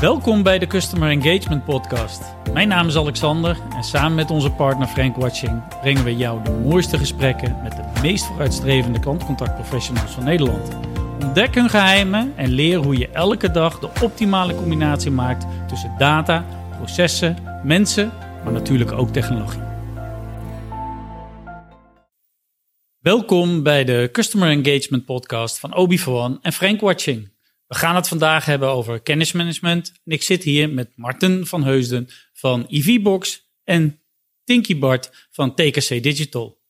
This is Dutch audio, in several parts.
Welkom bij de Customer Engagement Podcast. Mijn naam is Alexander en samen met onze partner Frank Watching brengen we jou de mooiste gesprekken met de meest vooruitstrevende klantcontactprofessionals van Nederland. Ontdek hun geheimen en leer hoe je elke dag de optimale combinatie maakt tussen data, processen, mensen, maar natuurlijk ook technologie. Welkom bij de Customer Engagement Podcast van Obi One en Frank Watching. We gaan het vandaag hebben over kennismanagement. En ik zit hier met Marten van Heusden van EVBox en Tinky Bart van TKC Digital.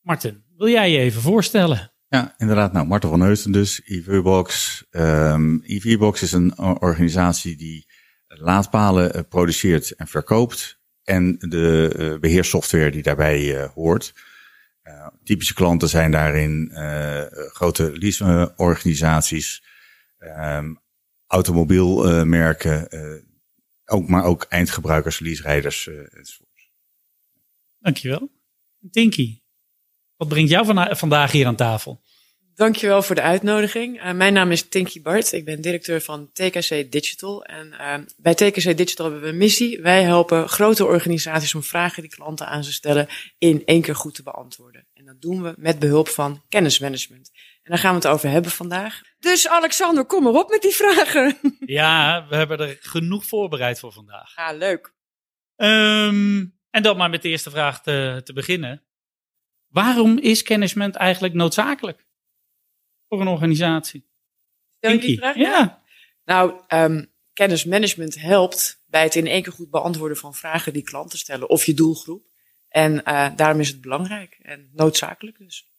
Marten, wil jij je even voorstellen? Ja, inderdaad. Nou, Marten van Heusden dus, EVBox. Um, EVBox is een organisatie die laadpalen uh, produceert en verkoopt. En de uh, beheersoftware die daarbij uh, hoort. typische klanten zijn daarin grote leaseorganisaties um, automobielmerken, uh, ook, maar ook eindgebruikers, lease-rijders uh, enzovoort. Dankjewel. Tinky, wat brengt jou van, vandaag hier aan tafel? Dankjewel voor de uitnodiging. Uh, mijn naam is Tinky Bart. Ik ben directeur van TKC Digital. En uh, bij TKC Digital hebben we een missie. Wij helpen grote organisaties om vragen die klanten aan ze stellen in één keer goed te beantwoorden. En dat doen we met behulp van kennismanagement. En daar gaan we het over hebben vandaag. Dus Alexander, kom maar op met die vragen. Ja, we hebben er genoeg voorbereid voor vandaag. Ja, leuk. Um, en dan maar met de eerste vraag te, te beginnen. Waarom is kennismanagement eigenlijk noodzakelijk voor een organisatie? Stel je die vraag? Ja. Nou, um, kennismanagement helpt bij het in één keer goed beantwoorden van vragen die klanten stellen of je doelgroep. En uh, daarom is het belangrijk en noodzakelijk dus.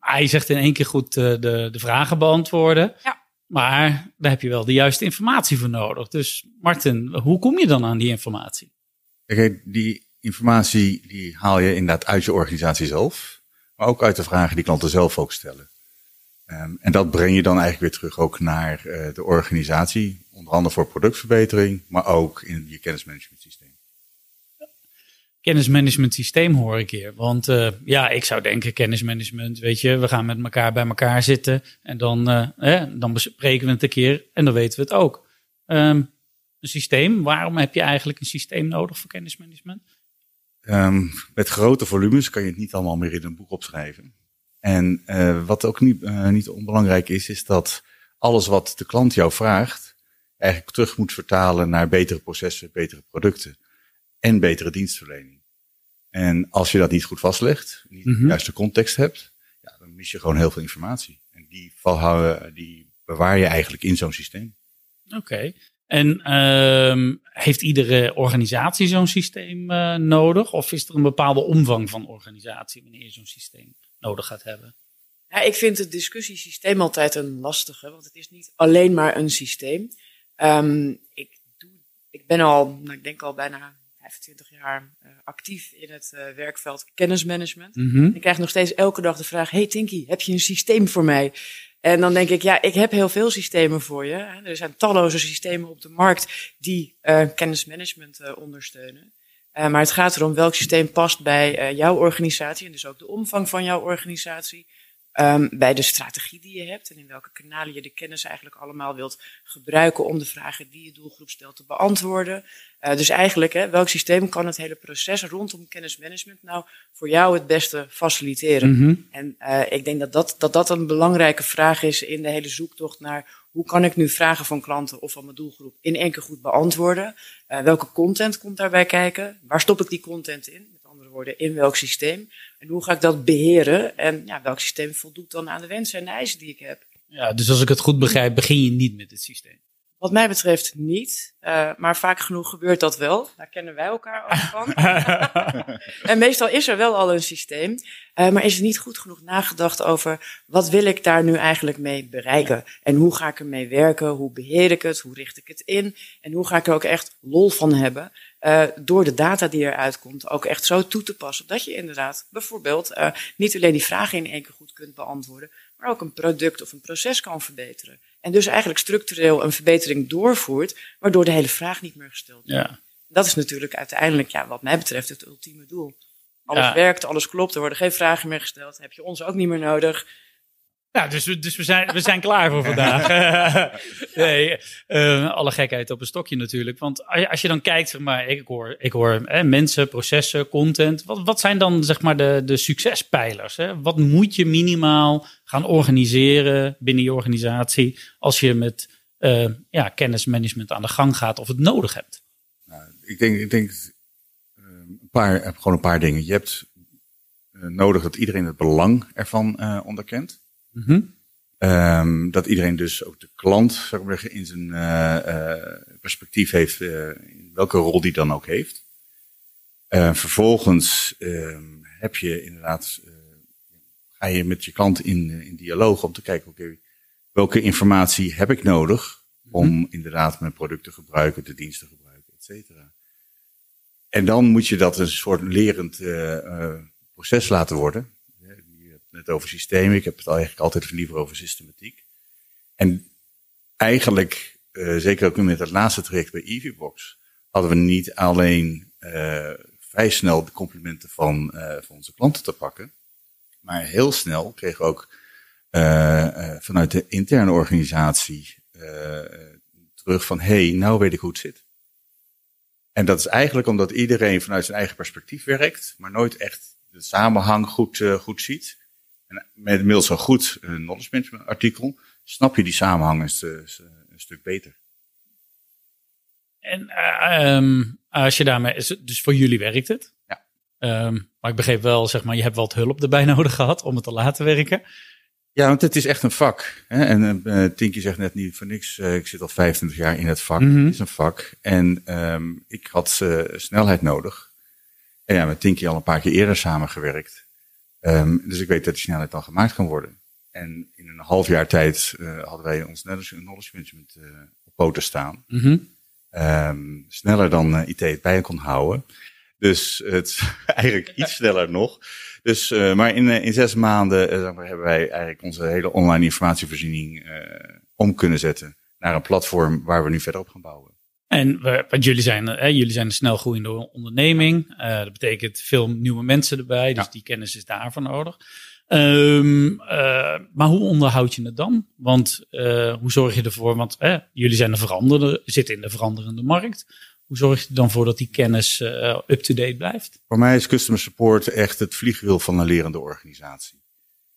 Hij zegt in één keer goed uh, de, de vragen beantwoorden. Ja. Maar daar heb je wel de juiste informatie voor nodig. Dus Martin, hoe kom je dan aan die informatie? Kijk, die informatie die haal je inderdaad uit je organisatie zelf. Maar ook uit de vragen die klanten zelf ook stellen. Um, en dat breng je dan eigenlijk weer terug ook naar uh, de organisatie. Onder andere voor productverbetering, maar ook in je kennismanagement systeem kennismanagement systeem hoor ik hier. Want uh, ja, ik zou denken kennismanagement, weet je, we gaan met elkaar bij elkaar zitten en dan, hè, dan bespreken we het een keer en dan weten we het ook. Um, een systeem, waarom heb je eigenlijk een systeem nodig voor kennismanagement? Um, met grote volumes kan je het niet allemaal meer in een boek opschrijven. En uh, wat ook niet, niet onbelangrijk is, is dat alles wat de klant jou vraagt, eigenlijk terug moet vertalen naar betere processen, betere producten en betere dienstverlening. En als je dat niet goed vastlegt, niet mm -hmm. de juiste context hebt, ja, dan mis je gewoon heel veel informatie. En die, valhouden, die bewaar je eigenlijk in zo'n systeem. Oké. Okay. En um, heeft iedere organisatie zo'n systeem uh, nodig? Of is er een bepaalde omvang van organisatie wanneer je zo'n systeem nodig gaat hebben? Ja, ik vind het discussiesysteem altijd een lastige, want het is niet alleen maar een systeem. Um, ik, doe, ik ben al, nou, ik denk al bijna 25 jaar uh, actief in het uh, werkveld kennismanagement. Mm -hmm. Ik krijg nog steeds elke dag de vraag: Hey Tinky, heb je een systeem voor mij? En dan denk ik, ja, ik heb heel veel systemen voor je. Er zijn talloze systemen op de markt die uh, kennismanagement ondersteunen. maar het gaat erom welk systeem past bij jouw organisatie en dus ook de omvang van jouw organisatie. Um, bij de strategie die je hebt en in welke kanalen je de kennis eigenlijk allemaal wilt gebruiken om de vragen die je doelgroep stelt te beantwoorden. Uh, dus eigenlijk, hè, welk systeem kan het hele proces rondom kennismanagement nou voor jou het beste faciliteren? Mm -hmm. En uh, ik denk dat dat, dat dat een belangrijke vraag is in de hele zoektocht naar hoe kan ik nu vragen van klanten of van mijn doelgroep in één keer goed beantwoorden? Uh, welke content komt daarbij kijken? Waar stop ik die content in? Woorden, in welk systeem? En hoe ga ik dat beheren? En ja, welk systeem voldoet dan aan de wensen en de eisen die ik heb? Ja, dus als ik het goed begrijp, begin je niet met het systeem. Wat mij betreft niet, uh, maar vaak genoeg gebeurt dat wel. Daar kennen wij elkaar ook van. en meestal is er wel al een systeem, uh, maar is er niet goed genoeg nagedacht over wat wil ik daar nu eigenlijk mee bereiken? En hoe ga ik ermee werken? Hoe beheer ik het? Hoe richt ik het in? En hoe ga ik er ook echt lol van hebben? Uh, door de data die eruit komt ook echt zo toe te passen. Dat je inderdaad bijvoorbeeld uh, niet alleen die vragen in één keer goed kunt beantwoorden, maar ook een product of een proces kan verbeteren. En dus eigenlijk structureel een verbetering doorvoert, waardoor de hele vraag niet meer gesteld wordt. Ja. Dat is natuurlijk uiteindelijk, ja, wat mij betreft, het ultieme doel. Alles Ja. werkt, alles klopt, er worden geen vragen meer gesteld. Heb je ons ook niet meer nodig. Ja, dus, we- dus we, zijn, we zijn klaar voor vandaag. nee, eh, alle gekheid op een stokje natuurlijk. Want als je, dan kijkt, zeg maar, ik hoor, ik hoor hè, mensen, processen, content. Wat, wat zijn dan zeg maar de, de succespijlers? Hè? Wat moet je minimaal gaan organiseren binnen je organisatie als je met eh, ja, kennismanagement aan de gang gaat of het nodig hebt? Ik denk, ik denk eh, een paar, gewoon een paar dingen. Je hebt eh, nodig dat iedereen het belang ervan eh, Mhm. Ehm, dat iedereen dus ook de klant maar in zijn eh, eh, perspectief heeft, eh, in welke rol die dan ook heeft. Eh, vervolgens ehm, heb je inderdaad, ga je met je klant in, in dialoog om te kijken, oké, welke informatie heb ik nodig om inderdaad mijn product te gebruiken, de dienst te gebruiken, et cetera. En dan moet je dat een soort lerend proces laten worden. Het over systemen, ik heb het eigenlijk altijd liever over systematiek. En eigenlijk, eh, zeker ook met het laatste traject bij EVBox, hadden we niet alleen eh, vrij snel de complimenten van, eh, van onze klanten te pakken, maar heel snel kregen we ook vanuit de interne organisatie terug van, hey, nou weet ik hoe het zit. En dat is eigenlijk omdat iedereen vanuit zijn eigen perspectief werkt, maar nooit echt de samenhang goed, goed ziet. En met inmiddels een goed eh, knowledge management artikel snap je die samenhang een, een stuk beter. En eh, ehm, als je daarmee, dus voor jullie werkt het. Ja. Ehm, maar ik begreep wel, zeg maar, je hebt wat hulp erbij nodig gehad om het te laten werken. Ja, want het is echt een vak. Hè? En eh Tinky zegt net niet voor niks, ik zit al 25 jaar in het vak. Mhm. Het is een vak. En ehm, ik had snelheid nodig. En ja, met Tinky al een paar keer eerder samengewerkt. Ehm, dus ik weet dat die snelheid dan gemaakt kan worden. En in een half jaar tijd eh, hadden wij ons knowledge knowledge management eh, op poten staan. Mhm. Ehm, sneller dan eh, IT het bij kon houden. Dus het is eigenlijk iets sneller nog. Dus, maar in, in zes maanden hebben wij eigenlijk onze hele online informatievoorziening om kunnen zetten naar een platform waar we nu verder op gaan bouwen. En we, want jullie zijn, eh, jullie zijn een snel groeiende onderneming. Eh, dat betekent veel nieuwe mensen erbij, dus Ja. die kennis is daarvoor nodig. Ehm, eh, maar hoe onderhoud je het dan? Want eh, hoe zorg je ervoor? Want eh, jullie zijn een veranderde, zitten in de veranderende markt. Hoe zorg je er dan voor dat die kennis up-to-date blijft? Voor mij is customer support echt het vliegwiel van een lerende organisatie.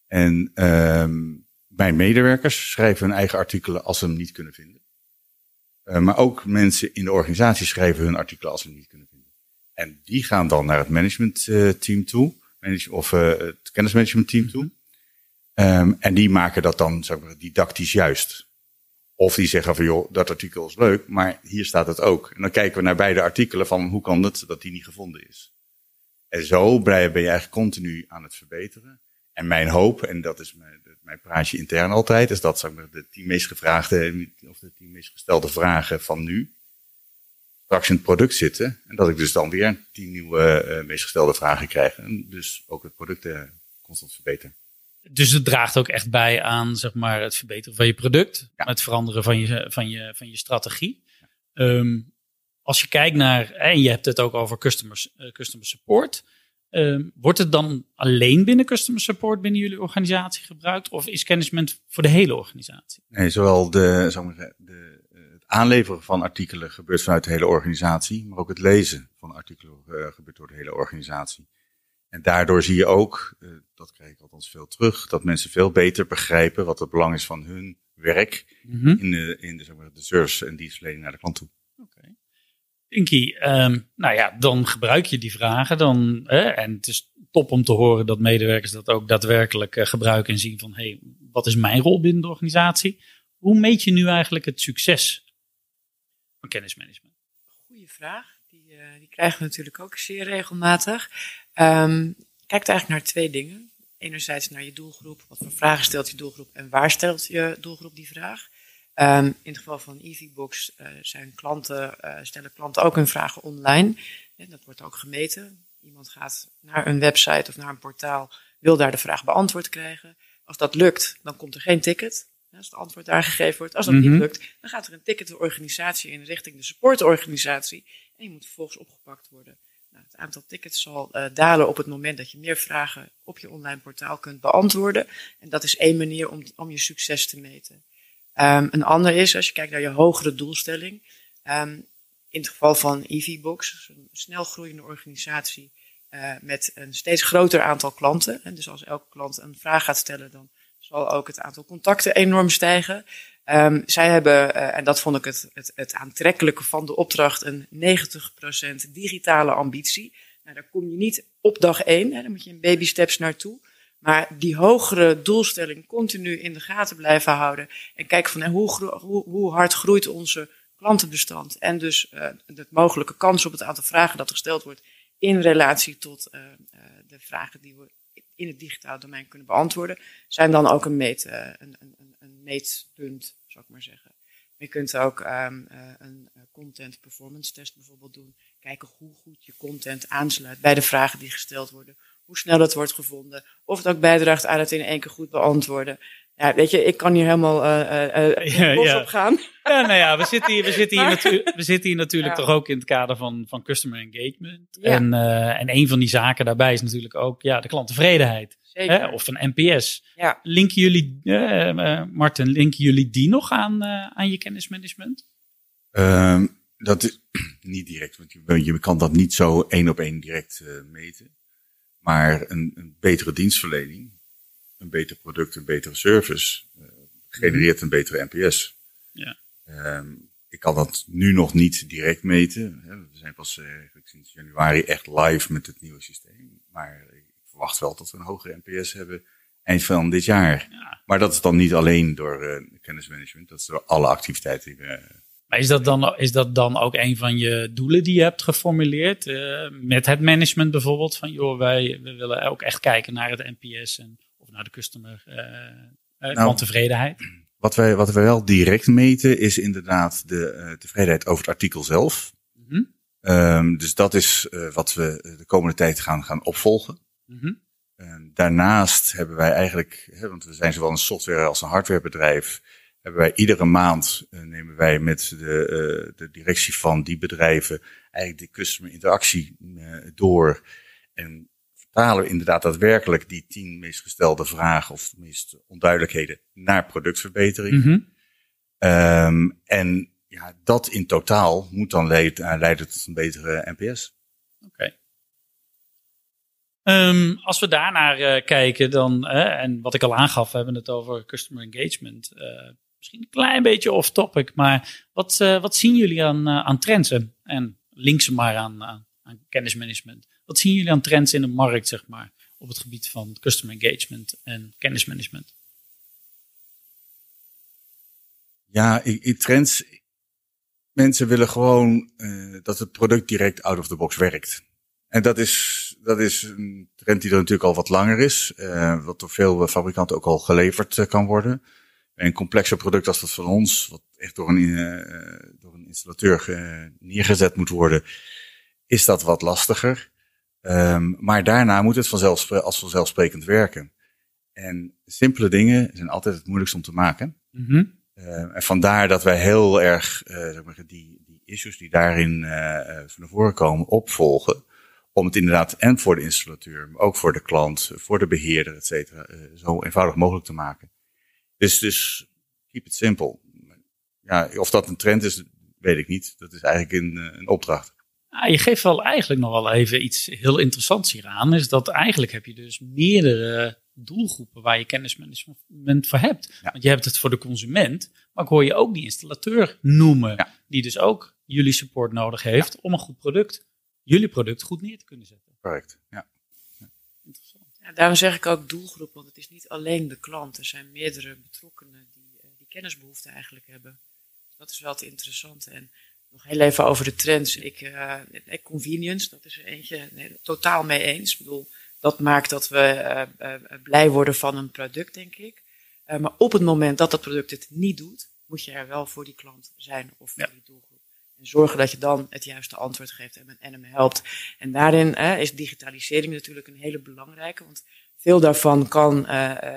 En ehm, mijn medewerkers schrijven hun eigen artikelen als ze hem niet kunnen vinden. Eh, maar ook mensen in de organisatie schrijven hun artikelen als ze niet kunnen vinden. En die gaan dan naar het managementteam toe, manage, of eh, het kennismanagementteam toe. Ehm, en die maken dat dan zeg maar, didactisch juist. Of die zeggen van joh, dat artikel is leuk, maar hier staat het ook. En dan kijken we naar beide artikelen van hoe kan het dat die niet gevonden is. En zo ben je eigenlijk continu aan het verbeteren. En mijn hoop, en dat is mijn, mijn praatje intern altijd, is dat zeg maar, de tien meest gevraagde of de tien meest gestelde vragen van nu straks in het product zitten. En dat ik dus dan weer tien nieuwe eh, meest gestelde vragen krijg. En dus ook het product eh, constant verbeteren. Dus het draagt ook echt bij aan zeg maar, het verbeteren van je product, Ja. het veranderen van je, van je, van je strategie. Ehm, als je kijkt naar, en je hebt het ook over customer, eh, customer support, ehm, wordt het dan alleen binnen customer support binnen jullie organisatie gebruikt? Of is kennismanagement voor de hele organisatie? Nee, zowel de, zeg maar, zeggen, de, het aanleveren van artikelen gebeurt vanuit de hele organisatie, maar ook het lezen van artikelen eh, gebeurt door de hele organisatie. En daardoor zie je ook, eh, dat krijg ik althans veel terug, dat mensen veel beter begrijpen wat het belang is van hun werk in de, in de, zeg maar, de service en dienstverlening naar de klant toe. Oké. Inky, ehm, nou ja, dan gebruik je die vragen. Dan, hè, en het is top om te horen dat medewerkers dat ook daadwerkelijk eh, gebruiken en zien van, hé, hey, wat is mijn rol binnen de organisatie? Hoe meet je nu eigenlijk het succes van kennismanagement? Goeie vraag. Die, eh, die krijgen we natuurlijk ook zeer regelmatig. Ehm kijkt eigenlijk naar twee dingen. Enerzijds naar je doelgroep. Wat voor vragen stelt je doelgroep en waar stelt je doelgroep die vraag? Ehm, in het geval van EasyBox eh, zijn klanten, eh, stellen klanten ook hun vragen online. En dat wordt ook gemeten. Iemand gaat naar een website of naar een portaal, wil daar de vraag beantwoord krijgen. Als dat lukt, dan komt er geen ticket. Als het antwoord daar gegeven wordt. Als dat Mhm. niet lukt, dan gaat er een ticket de organisatie in richting de supportorganisatie. En die moet vervolgens opgepakt worden Nou, het aantal tickets zal uh, dalen op het moment dat je meer vragen op je online portaal kunt beantwoorden. En dat is één manier om, om je succes te meten. Um, een ander is, als je kijkt naar je hogere doelstelling. Um, in het geval van EVBox, een snel groeiende organisatie uh, met een steeds groter aantal klanten. En dus als elke klant een vraag gaat stellen, dan zal ook het aantal contacten enorm stijgen. Um, zij hebben, uh, en dat vond ik het, het, het aantrekkelijke van de opdracht, een 90% digitale ambitie. Nou, daar kom je niet op dag één, hè, daar moet je in baby steps naartoe. Maar die hogere doelstelling continu in de gaten blijven houden. En kijken van hoe, hoe, hoe hard groeit onze klantenbestand. En dus de mogelijke kans op het aantal vragen dat gesteld wordt in relatie tot uh, de vragen die we in het digitale domein kunnen beantwoorden, zijn dan ook een, meet, een, een, een meetpunt, zou ik maar zeggen. Je kunt ook um, een content performance test bijvoorbeeld doen. Kijken hoe goed je content aansluit bij de vragen die gesteld worden. Hoe snel het wordt gevonden. Of het ook bijdraagt aan het in één keer goed beantwoorden. Ja, weet je, ik kan hier helemaal uh, uh, ja, ja. op gaan. Ja, nou ja, we zitten hier, we zitten hier, natu we zitten hier natuurlijk ja. toch ook in het kader van, van customer engagement. Ja. En, uh, en een van die zaken daarbij is natuurlijk ook ja, de klanttevredenheid. Hè? Of een NPS. Ja. Linken jullie, uh, Martin, linken jullie die nog aan, uh, aan je kennismanagement? Um, dat is niet direct, want je, je kan dat niet zo één op één direct uh, meten. Maar een, een betere dienstverlening, een beter product, een betere service, genereert een betere NPS. Ja. Um, ik kan dat nu nog niet direct meten. We zijn pas uh, sinds januari echt live met het nieuwe systeem. Maar ik verwacht wel dat we een hogere NPS hebben eind van dit jaar. Ja. Maar dat is dan niet alleen door uh, kennismanagement, dat is door alle activiteiten die we. Maar is dat, dan, is dat dan ook een van je doelen die je hebt geformuleerd? Uh, met het management bijvoorbeeld? Van joh, wij we willen ook echt kijken naar het NPS en, of naar de customer uh, nou, tevredenheid. Wat wij, wat wij wel direct meten is inderdaad de uh, tevredenheid over het artikel zelf. Mm -hmm. um, dus dat is wat we de komende tijd gaan, gaan opvolgen. Mm -hmm. um, daarnaast hebben wij eigenlijk, hè, want we zijn zowel een software als een hardwarebedrijf, hebben wij iedere maand uh, nemen wij met de, de directie van die bedrijven eigenlijk de customer interactie door. En vertalen we inderdaad daadwerkelijk die tien meest gestelde vragen of meest onduidelijkheden naar productverbetering. Mm -hmm. um, en ja, dat in totaal moet dan leiden, leiden tot een betere NPS. Oké. Okay. Um, als we daarnaar uh, kijken, dan, uh, en wat ik al aangaf, we hebben het over customer engagement. Uh, misschien een klein beetje off topic, maar wat, wat zien jullie aan, aan trends? En link ze maar aan, aan, kennismanagement. Wat zien jullie aan trends in de markt, zeg maar, op het gebied van customer engagement en kennismanagement? Ja, ik, trends. Mensen willen gewoon uh, dat het product direct out of the box werkt. En dat is, dat is een trend die er natuurlijk al wat langer is. Wat door veel fabrikanten ook al geleverd kan worden. En een complexer product als dat van ons, wat echt door een, uh, door een installateur neergezet moet worden, is dat wat lastiger. Um, maar daarna moet het vanzelf, als vanzelfsprekend werken. En simpele dingen zijn altijd het moeilijkst om te maken. Mm -hmm. uh, en vandaar dat wij heel erg zeg maar, die, die issues die daarin naar voren komen opvolgen. Om het inderdaad en voor de installateur, maar ook voor de klant, voor de beheerder, et cetera, zo eenvoudig mogelijk te maken. Dus, dus keep it simple. Ja, of dat een trend is, weet ik niet. Dat is eigenlijk een, een opdracht. Ah, je geeft wel eigenlijk nog wel even iets heel interessants hier aan. Is dat eigenlijk heb je dus meerdere doelgroepen waar je kennismanagement voor hebt. Ja. Want je hebt het voor de consument, maar ik hoor je ook die installateur noemen. Ja. Die dus ook jullie support nodig heeft om een goed product, jullie product goed neer te kunnen zetten. Correct, ja. Interessant. Ja, daarom zeg ik ook doelgroep, want het is niet alleen de klant. Er zijn meerdere betrokkenen die, die kennisbehoeften eigenlijk hebben. Dat is wel het interessante. En nog heel even over de trends. Ik, uh, convenience, dat is er eentje nee, totaal mee eens. Ik bedoel, dat maakt dat we uh, uh, blij worden van een product, denk ik. maar op het moment dat dat product het niet doet, moet je er wel voor die klant zijn of voor ja. die doelgroep. En zorgen dat je dan het juiste antwoord geeft en, en hem helpt. En daarin is digitalisering natuurlijk een hele belangrijke. Want veel daarvan kan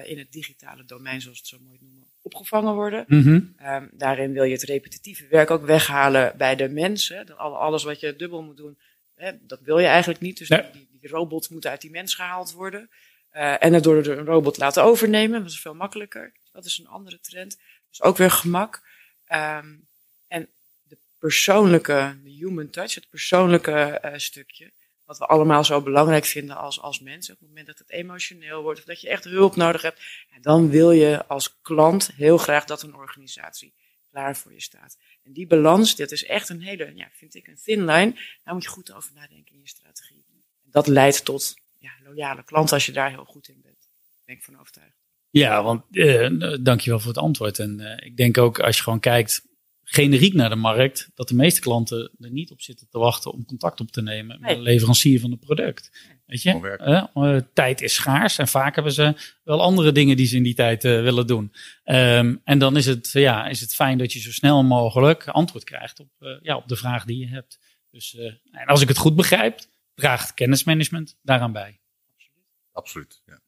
in het digitale domein, zoals het zo mooi noemen, opgevangen worden. Mm -hmm. um, daarin wil je het repetitieve werk ook weghalen bij de mensen. Alles wat je dubbel moet doen, Hè, dat wil je eigenlijk niet. Dus Nee. die, die robots moeten uit die mens gehaald worden. Eh, en het door een robot laten overnemen, dat is veel makkelijker. Dat is een andere trend. Dus ook weer gemak. Ehm, persoonlijke, de human touch, het persoonlijke eh, stukje, wat we allemaal zo belangrijk vinden als, als mensen. Op het moment dat het emotioneel wordt of dat je echt hulp nodig hebt, dan wil je als klant heel graag dat een organisatie klaar voor je staat. En die balans, dat is echt een hele, ja, vind ik, een thin line. Daar moet je goed over nadenken in je strategie. En dat leidt tot ja, loyale klanten als je daar heel goed in bent. Daar ben ik van overtuigd. Ja, want eh, dankjewel voor het antwoord. En eh, ik denk ook als je gewoon kijkt generiek naar de markt, dat de meeste klanten er niet op zitten te wachten om contact op te nemen met een leverancier van het product. Weet je. Eh, eh, tijd is schaars en vaak hebben ze wel andere dingen die ze in die tijd eh, willen doen. Ehm, en dan is het, ja, is het fijn dat je zo snel mogelijk antwoord krijgt op, eh, ja, op de vraag die je hebt. Dus eh, en als ik het goed begrijp, draagt kennismanagement daaraan bij. Absoluut. Ja.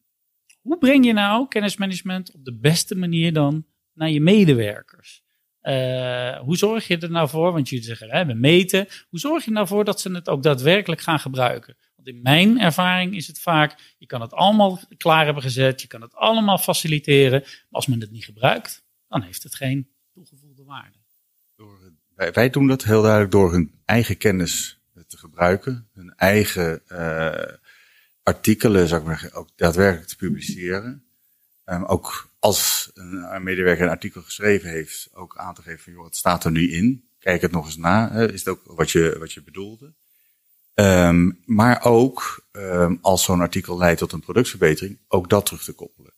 Hoe breng je nou kennismanagement op de beste manier dan naar je medewerkers? Eh, hoe zorg je er nou voor? Want jullie zeggen, hè, we meten. Hoe zorg je nou voor dat ze het ook daadwerkelijk gaan gebruiken? Want in mijn ervaring is het vaak, je kan het allemaal klaar hebben gezet, je kan het allemaal faciliteren. Maar als men het niet gebruikt, dan heeft het geen toegevoegde waarde. Wij, doen dat heel duidelijk door hun eigen kennis te gebruiken, hun eigen eh, artikelen, zou ik maar ook daadwerkelijk te publiceren. Ehm, ook als een, medewerker een artikel geschreven heeft, ook aan te geven van, joh, het staat er nu in. Kijk het nog eens na. Is het ook wat je, wat je bedoelde? Ehm, maar ook ehm, als zo'n artikel leidt tot een productverbetering, ook dat terug te koppelen.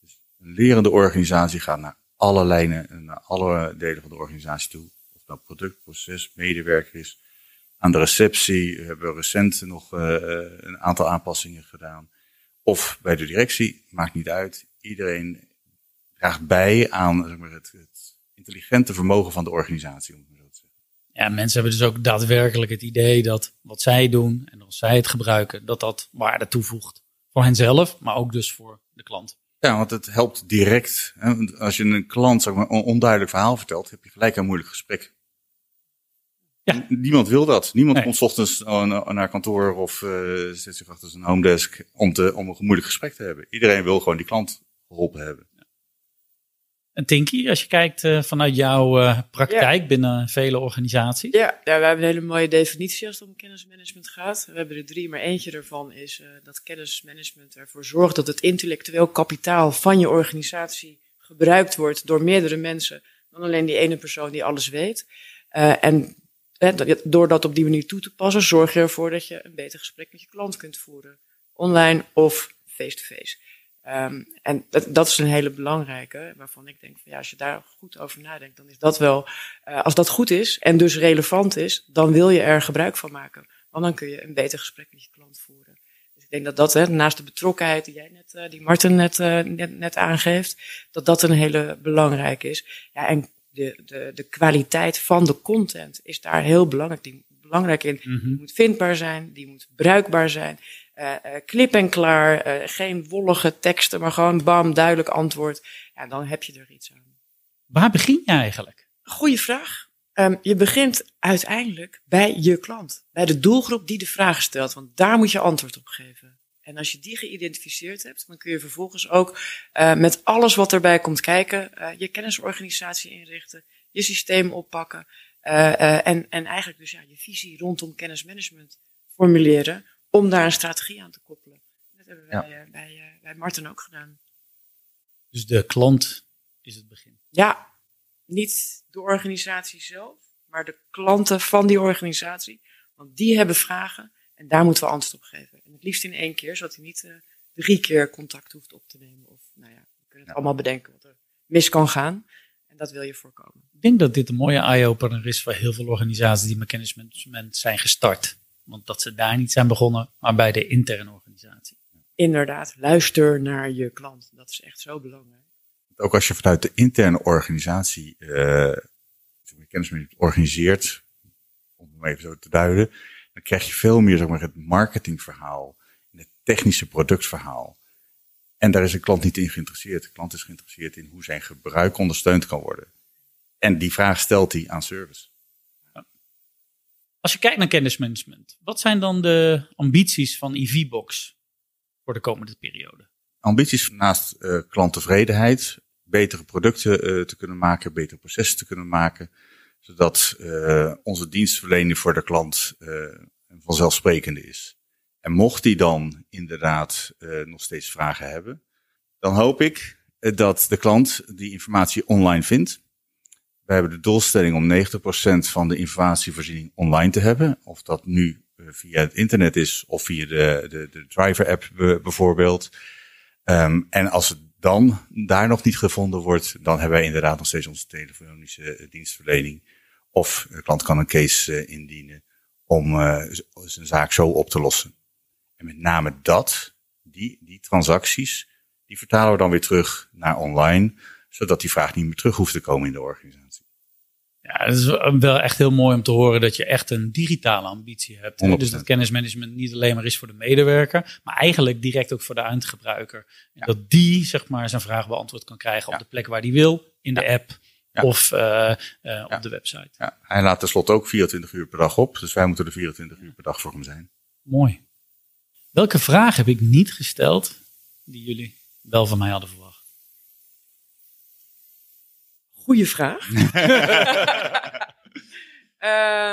Dus een lerende organisatie gaat naar alle lijnen en naar alle delen van de organisatie toe. Of dat product, proces, medewerker is. Aan de receptie hebben we recent nog eh, een aantal aanpassingen gedaan. Of bij de directie, maakt niet uit. Iedereen draagt bij aan zeg maar, het, het intelligente vermogen van de organisatie. Om het maar zo te zeggen. Ja, mensen hebben dus ook daadwerkelijk het idee dat wat zij doen en als zij het gebruiken, dat dat waarde toevoegt. Voor henzelf, maar ook dus voor de klant. Ja, want het helpt direct. Hè? Als je een klant zeg maar, een onduidelijk verhaal vertelt, heb je gelijk een moeilijk gesprek. Ja. Niemand wil dat. Niemand Nee. komt 's ochtends na- naar kantoor of eh, zet zich achter zijn homedesk om, te, om een moeilijk gesprek te hebben. Iedereen wil gewoon die klant geholpen hebben. En Tinky, als je kijkt eh, vanuit jouw eh, praktijk binnen vele organisaties. Ja, ja, we hebben een hele mooie definitie als het om kennismanagement gaat. We hebben er drie, maar eentje ervan is eh, dat kennismanagement ervoor zorgt dat het intellectueel kapitaal van je organisatie gebruikt wordt door meerdere mensen dan alleen die ene persoon die alles weet. En dat- door dat op die manier toe te passen, zorg je ervoor dat je een beter gesprek met je klant kunt voeren. Online of face-to-face. Ehm, en dat, dat is een hele belangrijke, waarvan ik denk van ja, als je daar goed over nadenkt, dan is dat wel eh, als dat goed is en dus relevant is, dan wil je er gebruik van maken. Want dan kun je een beter gesprek met je klant voeren. Dus ik denk dat dat, hè, naast de betrokkenheid die jij net, eh, die Martin net, eh, net, net aangeeft, dat dat een hele belangrijke is. Ja, en de, de, de kwaliteit van de content is daar heel belangrijk, die, belangrijk in. Mhm. Die moet vindbaar zijn, die moet bruikbaar zijn. Eh eh, klip en klaar, eh, geen wollige teksten, maar gewoon bam, duidelijk antwoord. Ja, dan heb je er iets aan. Waar begin je eigenlijk? Goeie vraag. Ehm, je begint uiteindelijk bij je klant, bij de doelgroep die de vraag stelt, want daar moet je antwoord op geven. En als je die geïdentificeerd hebt, dan kun je vervolgens ook met alles wat erbij komt kijken, je kennisorganisatie inrichten, je systeem oppakken en, en eigenlijk dus ja, je visie rondom kennismanagement formuleren om daar een strategie aan te koppelen. Dat hebben wij eh, bij, eh, bij Martin ook gedaan. Dus de klant is het begin. Ja, niet de organisatie zelf, maar de klanten van die organisatie. Want die hebben vragen en daar moeten we antwoord op geven. En het liefst in één keer, zodat hij niet eh, drie keer contact hoeft op te nemen. Of nou ja, we kunnen het allemaal bedenken wat er mis kan gaan. En dat wil je voorkomen. Ik denk dat dit een mooie eye-opener is voor heel veel organisaties die met kennismanagement zijn gestart. Want dat ze daar niet zijn begonnen, maar bij de interne organisatie. Inderdaad, luister naar je klant. Dat is echt zo belangrijk. Ook als je vanuit de interne organisatie eh, zeg maar, kennismanagement organiseert, om het even zo te duiden, dan krijg je veel meer zeg maar, het marketingverhaal en het technische productverhaal. En daar is de klant niet in geïnteresseerd. De klant is geïnteresseerd in hoe zijn gebruik ondersteund kan worden. En die vraag stelt hij aan service. Als je kijkt naar kennismanagement, wat zijn dan de ambities van EVBox voor de komende periode? Ambities naast uh, klanttevredenheid, betere producten uh, te kunnen maken, betere processen te kunnen maken, zodat uh, onze dienstverlening voor de klant vanzelfsprekende is. En mocht die dan inderdaad nog steeds vragen hebben, dan hoop ik dat de klant die informatie online vindt. We hebben de doelstelling om 90% van de informatievoorziening online te hebben. Of dat nu via het internet is of via de, de, de driver-app bijvoorbeeld. Um, en als het dan daar nog niet gevonden wordt, dan hebben wij inderdaad nog steeds onze telefonische eh, dienstverlening. Of de klant kan een case indienen om zijn zaak zo op te lossen. En met name dat, die, die transacties, die vertalen we dan weer terug naar online, zodat die vraag niet meer terug hoeft te komen in de organisatie. Ja, het is wel echt heel mooi om te horen dat je echt een digitale ambitie hebt. Dus dat kennismanagement niet alleen maar is voor de medewerker, maar eigenlijk direct ook voor de eindgebruiker. En dat die zeg maar zijn vraag beantwoord kan krijgen op de plek waar die wil, in de app of uh, uh, op de website. Ja. Hij laat tenslotte ook 24 uur per dag op, dus wij moeten er 24 uur per dag voor hem zijn. Mooi. Welke vraag heb ik niet gesteld die jullie wel van mij hadden verwacht? Goeie vraag.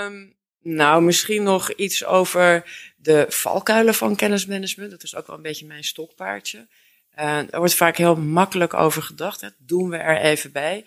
um, nou, misschien nog iets over de valkuilen van kennismanagement. Dat is ook wel een beetje mijn stokpaardje. Uh, er wordt vaak heel makkelijk over gedacht. Hè. Doen we er even bij.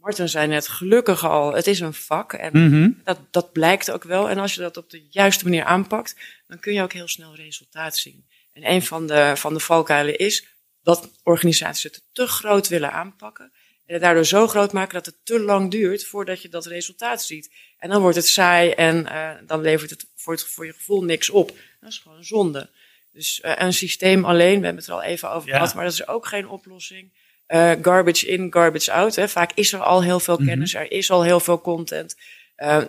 Martin zei net, gelukkig al, het is een vak. En mm -hmm. dat, dat blijkt ook wel. En als je dat op de juiste manier aanpakt, dan kun je ook heel snel resultaat zien. En een van de, van de valkuilen is dat organisaties het te groot willen aanpakken. En het daardoor zo groot maken dat het te lang duurt voordat je dat resultaat ziet. En dan wordt het saai en uh, dan levert het voor, het voor je gevoel niks op. Dat is gewoon een zonde. Dus uh, een systeem alleen, we hebben het er al even over gehad, maar dat is ook geen oplossing. Uh, garbage in, garbage out. Hè. Vaak is er al heel veel mhm. kennis, er is al heel veel content.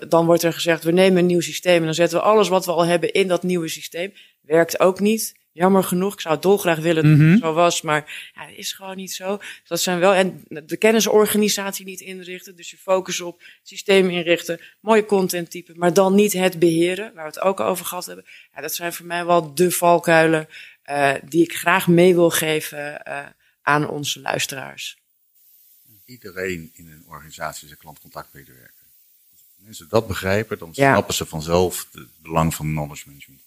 dan wordt er gezegd, we nemen een nieuw systeem en dan zetten we alles wat we al hebben in dat nieuwe systeem. Werkt ook niet. Jammer genoeg, ik zou het dolgraag willen dat het mhm. zo was, maar ja, dat is gewoon niet zo. Dat zijn wel, en de kennisorganisatie niet inrichten, dus je focus op systemen inrichten, mooie content typen, maar dan niet het beheren, waar we het ook over gehad hebben. Ja, dat zijn voor mij wel de valkuilen uh, die ik graag mee wil geven uh, aan onze luisteraars. Iedereen in een organisatie is een klantcontactmedewerker. Als mensen dat begrijpen, dan snappen ze vanzelf het belang van knowledge management.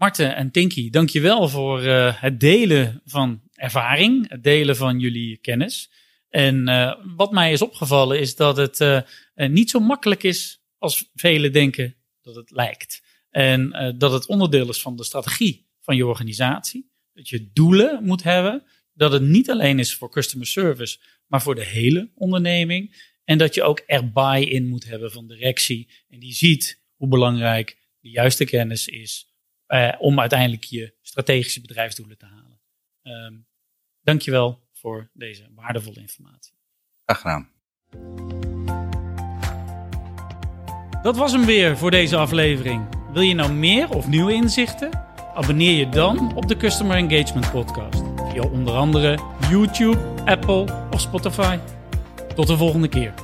Marten en Tinky, dankjewel voor uh, het delen van ervaring, het delen van jullie kennis. En uh, wat mij is opgevallen is dat het uh, niet zo makkelijk is als velen denken dat het lijkt. En dat het onderdeel is van de strategie van je organisatie. Dat je doelen moet hebben. Dat het niet alleen is voor customer service, maar voor de hele onderneming. En dat je ook er buy-in moet hebben van directie. En die ziet hoe belangrijk de juiste kennis is uh, om uiteindelijk je strategische bedrijfsdoelen te halen. Um, dankjewel voor deze waardevolle informatie. Graag gedaan. Dat was hem weer voor deze aflevering. Wil je nou meer of nieuwe inzichten? Abonneer je dan op de Customer Engagement Podcast via onder andere YouTube, Apple of Spotify. Tot de volgende keer.